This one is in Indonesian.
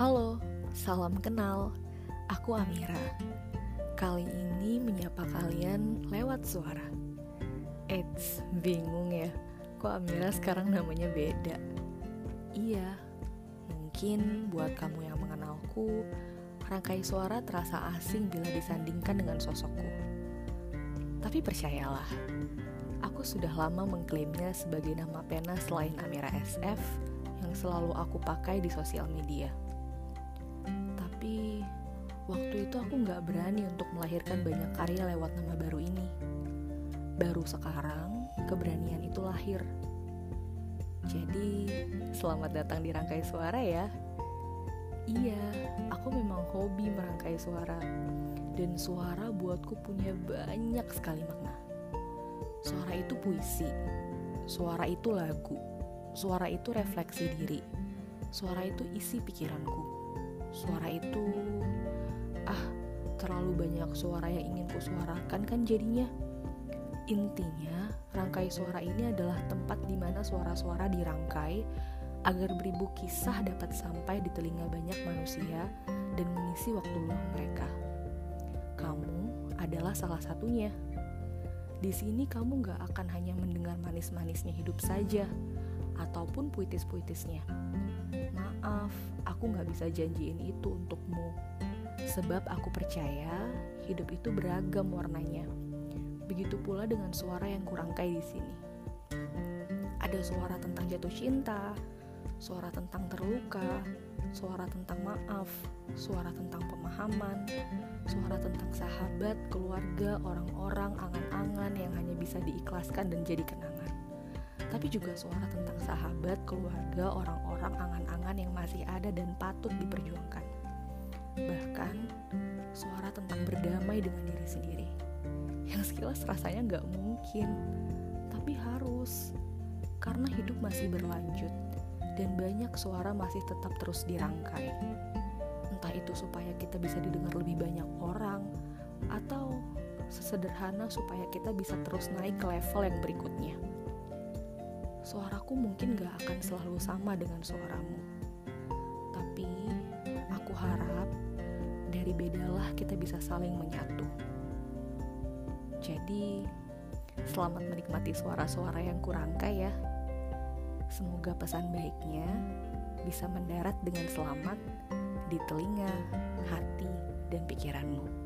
Halo, salam kenal. Aku Amira. Kali ini menyapa kalian lewat suara. Eits, bingung ya. Kok Amira sekarang namanya beda? Iya, mungkin buat kamu yang mengenalku, rangkai suara terasa asing bila disandingkan dengan sosokku. Tapi percayalah, aku sudah lama mengklaimnya sebagai nama pena selain Amira SF yang selalu aku pakai di sosial media. Tapi waktu itu aku nggak berani untuk melahirkan banyak karya lewat nama baru ini. Baru sekarang keberanian itu lahir. Jadi selamat datang di Rangkai Suara ya. Iya, aku memang hobi merangkai suara dan suara buatku punya banyak sekali makna. Suara itu puisi, suara itu lagu, suara itu refleksi diri, suara itu isi pikiranku, suara itu ah terlalu banyak suara yang ingin kusuarakan kan jadinya. Intinya, rangkai suara ini adalah tempat di mana suara-suara dirangkai agar beribu kisah dapat sampai di telinga banyak manusia dan mengisi waktu luang mereka. Kamu adalah salah satunya. Di sini kamu gak akan hanya mendengar manis-manisnya hidup saja, ataupun puitis-puitisnya. Maaf, aku gak bisa janjiin itu untukmu. Sebab aku percaya hidup itu beragam warnanya. Begitu pula dengan suara yang kurangkai di sini. Ada suara tentang jatuh cinta, suara tentang terluka, suara tentang maaf, suara tentang pemahaman, suara tentang sahabat, keluarga, orang-orang, angan-angan yang hanya bisa diikhlaskan dan jadi kenangan. Tapi juga suara tentang sahabat, keluarga, orang-orang, angan-angan yang masih ada dan patut diperjuangkan. Bahkan, suara tentang berdamai dengan diri sendiri yang sekilas rasanya nggak mungkin, tapi harus karena hidup masih berlanjut dan banyak suara masih tetap terus dirangkai. Entah itu supaya kita bisa didengar lebih banyak orang atau sesederhana supaya kita bisa terus naik ke level yang berikutnya. Suaraku mungkin gak akan selalu sama dengan suaramu, tapi aku harap dari bedalah kita bisa saling menyatu. Jadi, selamat menikmati suara-suara yang kurangkai ya. Semoga pesan baiknya bisa mendarat dengan selamat di telinga, hati, dan pikiranmu.